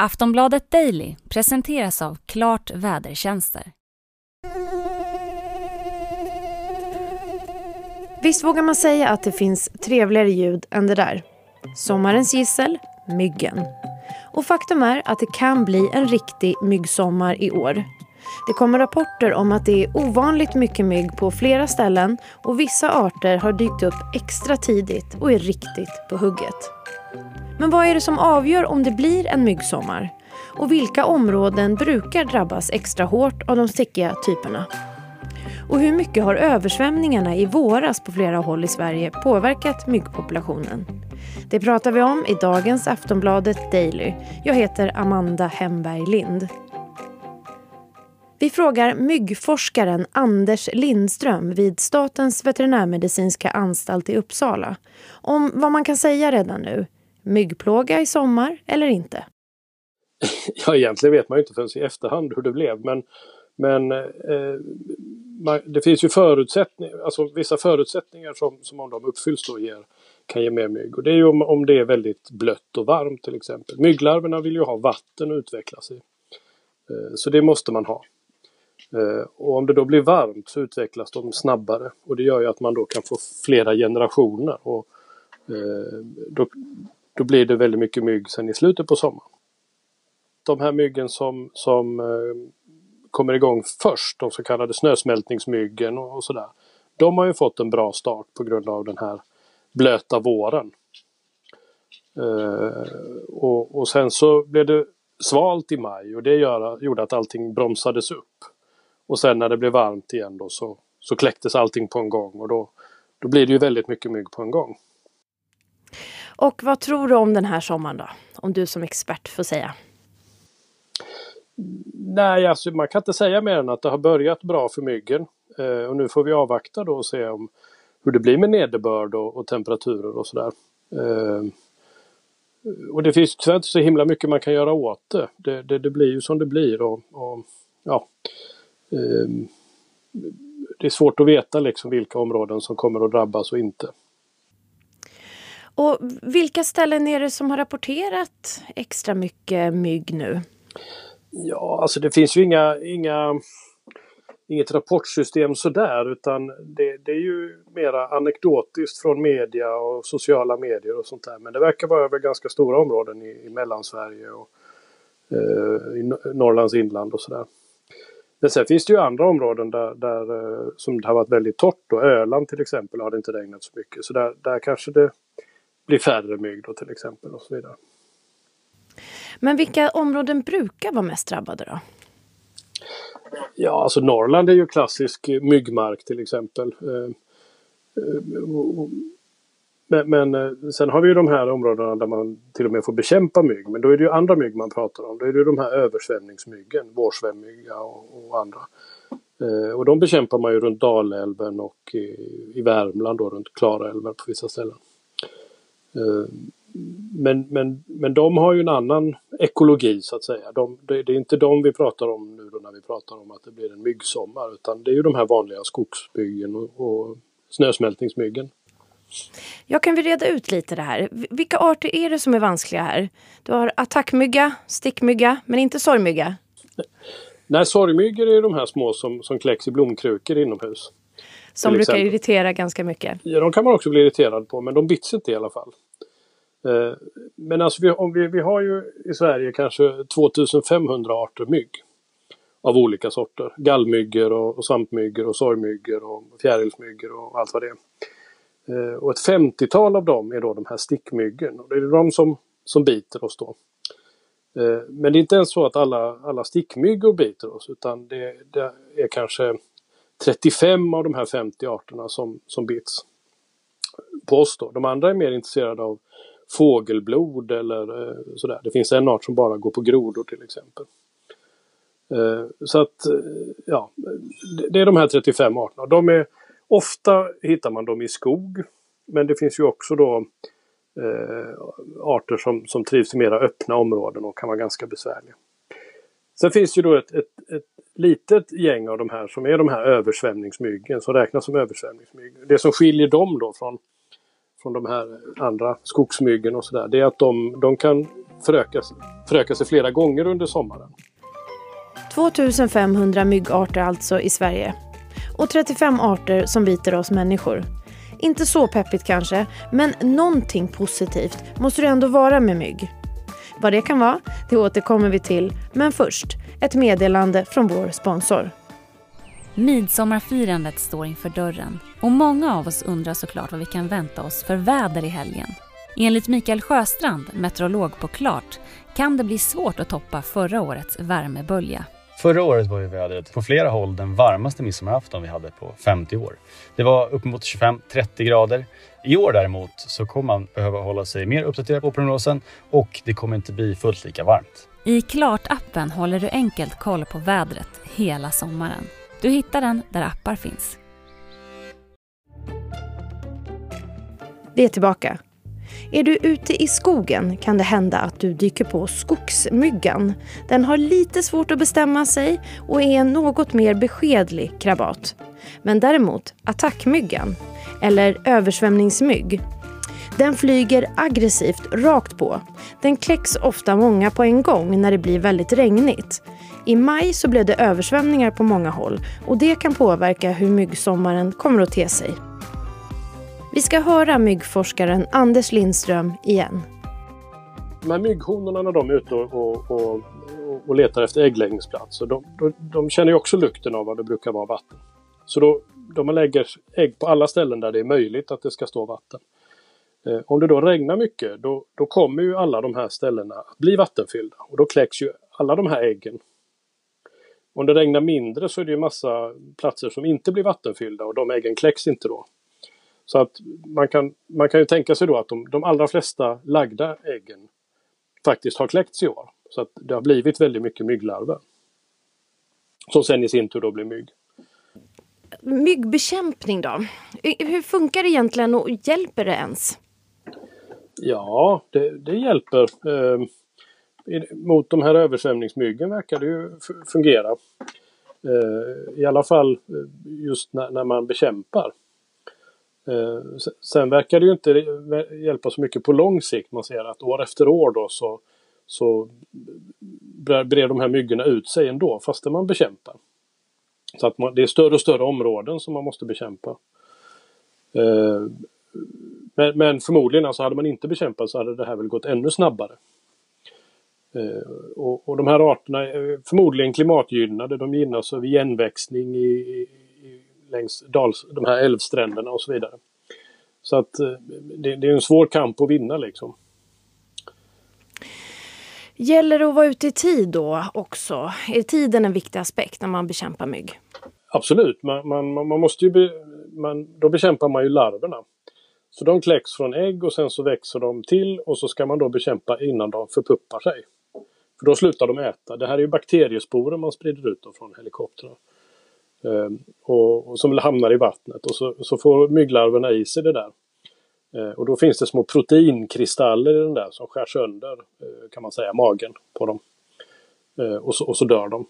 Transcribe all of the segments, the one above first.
Aftonbladet Daily presenteras av Klart Vädertjänster. Visst vågar man säga att det finns trevligare ljud än det där? Sommarens gissel, myggen. Och faktum är att det kan bli en riktig myggsommar i år. Det kommer rapporter om att det är ovanligt mycket mygg på flera ställen och vissa arter har dykt upp extra tidigt och är riktigt på hugget. Men vad är det som avgör om det blir en myggsommar? Och vilka områden brukar drabbas extra hårt av de stickiga typerna? Och hur mycket har översvämningarna i våras på flera håll i Sverige påverkat myggpopulationen? Det pratar vi om i dagens Aftonbladet Daily. Jag heter Amanda Hemberg Lind. Vi frågar myggforskaren Anders Lindström vid Statens veterinärmedicinska anstalt i Uppsala om vad man kan säga redan nu. Myggplåga i sommar eller inte? Ja, egentligen vet man ju inte förrän i efterhand hur det blev men, men eh, man, det finns ju förutsättningar, alltså vissa förutsättningar som, som om de uppfylls då ger, kan ge mer mygg. Och det är ju om, om det är väldigt blött och varmt till exempel. Mygglarverna vill ju ha vatten att utvecklas i. Eh, så det måste man ha. Eh, och om det då blir varmt så utvecklas de snabbare och det gör ju att man då kan få flera generationer. Och, eh, då, då blir det väldigt mycket mygg sen i slutet på sommaren. De här myggen som, som eh, kommer igång först, de så kallade snösmältningsmyggen och, och sådär. De har ju fått en bra start på grund av den här blöta våren. Uh, och, och, sen så blev det svalt i maj och det gör, gjorde att allting bromsades upp. Och sen när det blev varmt igen då så, så kläcktes allting på en gång och då, då blir det ju väldigt mycket mygg på en gång. Och vad tror du om den här sommaren då? Om du som expert får säga. Nej, alltså man kan inte säga mer än att det har börjat bra för myggen. Eh, och nu får vi avvakta då och se om hur det blir med nederbörd och, och temperaturer och sådär. Eh, och det finns tyvärr inte så himla mycket man kan göra åt det. Det, det, det blir ju som det blir och, och ja. Eh, det är svårt att veta liksom vilka områden som kommer att drabbas och inte. Och vilka ställen är det som har rapporterat extra mycket mygg nu? Ja, alltså det finns ju inga, inga inget rapportsystem sådär utan det, det, är ju mera anekdotiskt från media och sociala medier och sånt där. Men det verkar vara över ganska stora områden i, i Mellansverige och eh, i Norrlands inland och sådär. Men sen finns det ju andra områden där, där eh, som det har varit väldigt torrt och Öland till exempel har det inte regnat så mycket. Så där, där kanske det blir färre mygg då till exempel och så vidare. Men vilka områden brukar vara mest drabbade då? Ja, alltså Norrland är ju klassisk myggmark till exempel. Eh, eh, men, men, eh, sen har vi ju de här områdena där man till och med får bekämpa mygg. Men då är det ju andra mygg man pratar om. Då är det ju de här översvämningsmyggen, vårsvämmygga och, och andra. Och de bekämpar man ju runt Dalälven och i, i Värmland då runt Klarälven på vissa ställen. Men, men, men de har ju en annan ekologi så att säga. De, det, det, är inte de vi pratar om nu då när vi pratar om att det blir en myggsommar utan det är ju de här vanliga skogsbyggen och, och snösmältningsmyggen. Jag kan vi reda ut lite det här. Vilka arter är det som är vanskliga här? Du har attackmygga, stickmygga, men inte sorgmygga? Nej, sorgmyggor är de här små som, som kläcks i blomkrukor inomhus. Som brukar irritera ganska mycket? Ja, de kan man också bli irriterad på, men de bits inte i alla fall. Eh, men alltså vi, om vi, vi har ju i Sverige kanske 2500 arter mygg. Av olika sorter. Gallmyggor och, och svampmyggor och sorgmyggor och fjärilsmyggor och allt vad det är. Eh, och ett 50-tal av dem är då de här stickmyggen. Och det är de som, som biter oss då. Eh, men det är inte ens så att alla, alla stickmyggor biter oss utan det, det är kanske 35 av de här 50 arterna som, som bits på oss då. De andra är mer intresserade av fågelblod eller eh, sådär. Det finns en art som bara går på grodor till exempel. Eh, så att, eh, ja, det är de här 35 arterna. De är, ofta hittar man dem i skog. Men det finns ju också då eh, arter som, som trivs i mera öppna områden och kan vara ganska besvärliga. Sen finns ju då ett, ett, ett litet gäng av de här som är de här översvämningsmyggen som räknas som översvämningsmygg. Det som skiljer dem då från från de här andra skogsmyggen och sådär, det är att de, de kan föröka, föröka sig flera gånger under sommaren. 2500 myggarter alltså i Sverige. Och 35 arter som biter oss människor. Inte så peppigt kanske, men någonting positivt måste det ändå vara med mygg. Vad det kan vara, det återkommer vi till. Men först, ett meddelande från vår sponsor. Midsommarfirandet står inför dörren och många av oss undrar såklart vad vi kan vänta oss för väder i helgen. Enligt Mikael Sjöstrand, meteorolog på Klart, kan det bli svårt att toppa förra årets värmebölja. Förra året var ju vädret på flera håll den varmaste midsommarafton vi hade på 50 år. Det var uppemot 25-30 grader. I år däremot så kommer man behöva hålla sig mer uppdaterad på prognosen och det kommer inte bli fullt lika varmt. I Klart-appen håller du enkelt koll på vädret hela sommaren. Du hittar den där appar finns. Vi är tillbaka. Är du ute i skogen kan det hända att du dyker på skogsmyggan. Den har lite svårt att bestämma sig och är en något mer beskedlig krabat. Men däremot attackmyggan, eller översvämningsmygg, den flyger aggressivt rakt på. Den kläcks ofta många på en gång när det blir väldigt regnigt. I maj så blev det översvämningar på många håll och det kan påverka hur myggsommaren kommer att te sig. Vi ska höra myggforskaren Anders Lindström igen. De här mygghonorna när de är ute och, och, och, och letar efter äggläggningsplatser, de, de, de, känner ju också lukten av vad det brukar vara vatten. Så då, de lägger ägg på alla ställen där det är möjligt att det ska stå vatten. Eh, om det då regnar mycket, då, då kommer ju alla de här ställena att bli vattenfyllda och då kläcks ju alla de här äggen. Om det regnar mindre så är det ju massa platser som inte blir vattenfyllda och de äggen kläcks inte då. Så att man kan, man kan ju tänka sig då att de, de allra flesta lagda äggen faktiskt har kläckts i år. Så att det har blivit väldigt mycket mygglarver. Som sen i sin tur då blir mygg. Myggbekämpning då? Hur funkar det egentligen och hjälper det ens? Ja, det, det hjälper. Eh, mot de här översvämningsmyggen verkar det ju fungera. Eh, I alla fall eh, just när, när man bekämpar. Eh, sen verkar det ju inte hjälpa så mycket på lång sikt. Man ser att år efter år då så, så brer de här myggorna ut sig ändå fastän man bekämpar. Så att man, det är större och större områden som man måste bekämpa. Eh, men, men förmodligen, alltså hade man inte bekämpat så hade det här väl gått ännu snabbare. Eh, och, och de här arterna är förmodligen klimatgynnade. De gynnas av igenväxning i, längs dals, de här älvstränderna och så vidare. Så att eh, det, det är en svår kamp att vinna liksom. Gäller det att vara ute i tid då också? Är tiden en viktig aspekt när man bekämpar mygg? Absolut, man, man, man måste ju be, man, då bekämpar man ju larverna. Så de kläcks från ägg och sen så växer de till och så ska man då bekämpa innan de förpuppar sig. För då slutar de äta. Det här är ju bakteriesporer man sprider ut från helikoptrar. Ehm, och, och, som hamnar i vattnet och så, så får mygglarverna i sig det där. Ehm, och då finns det små proteinkristaller i den där som skär sönder eh, kan man säga magen på dem. Ehm, och, så, och så dör de.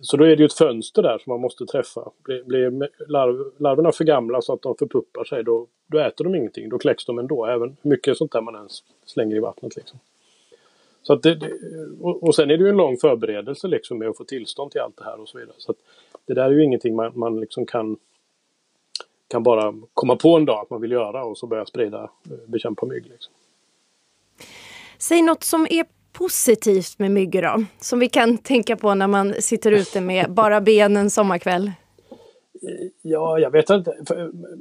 Så då är det ju ett fönster där som man måste träffa. Blir, blir larv, larverna för gamla så att de förpuppar sig då, då äter de ingenting. Då kläcks de ändå. Även hur mycket sånt där man ens slänger i vattnet. Liksom. Så det, och, och sen är det ju en lång förberedelse liksom med att få tillstånd till allt det här och så vidare. Så det där är ju ingenting man, man liksom kan, kan bara komma på en dag att man vill göra och så börja sprida, eh, bekämpa mygg. Liksom. Säg något som är positivt med myggor då? Som vi kan tänka på när man sitter ute med bara benen sommarkväll. Ja, jag vet inte.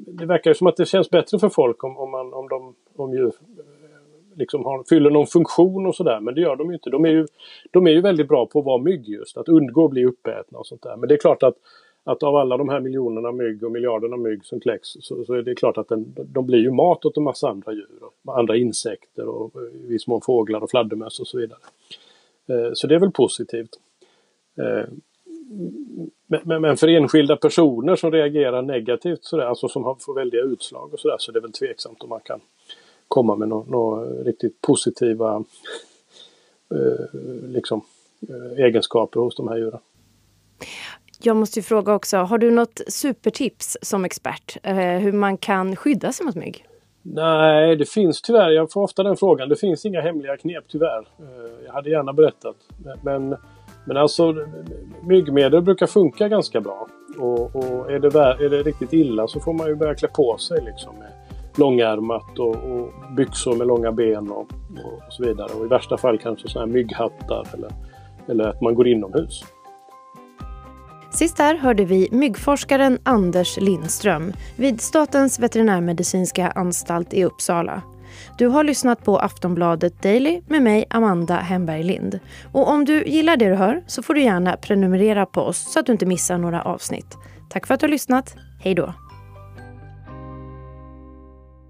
Det verkar som att det känns bättre för folk om, om, man, om, de, om djur liksom har, fyller någon funktion och sådär. Men det gör de ju inte. De är ju, de är ju väldigt bra på att vara mygg just. Att undgå att bli uppätna och sånt där. Men det är klart att, att av alla de här miljonerna mygg och miljarderna mygg som kläcks så, så är det klart att den, de blir ju mat åt en massa andra djur. Och andra insekter och i viss mån fåglar och fladdermöss och så vidare. Eh, så det är väl positivt. Eh, men, men, för enskilda personer som reagerar negativt sådär, alltså som får väldiga utslag och sådär så det är det väl tveksamt om man kan komma med några, några riktigt positiva eh, liksom, eh, egenskaper hos de här djuren. Jag måste ju fråga också, har du något supertips som expert eh, hur man kan skydda sig mot mygg? Nej, det finns tyvärr. Jag får ofta den frågan. Det finns inga hemliga knep tyvärr. Eh, jag hade gärna berättat. Men, men alltså myggmedel brukar funka ganska bra. Och, och är, det, är det riktigt illa så får man ju börja klä på sig liksom med långärmat och, och byxor med långa ben och, och, så vidare. Och i värsta fall kanske sådana här mygghattar eller, eller att man går inomhus. Sist här hörde vi myggforskaren Anders Lindström vid Statens veterinärmedicinska anstalt i Uppsala. Du har lyssnat på Aftonbladet Daily med mig, Amanda Hemberg Lind. Och om du gillar det du hör så får du gärna prenumerera på oss så att du inte missar några avsnitt. Tack för att du har lyssnat. Hej då!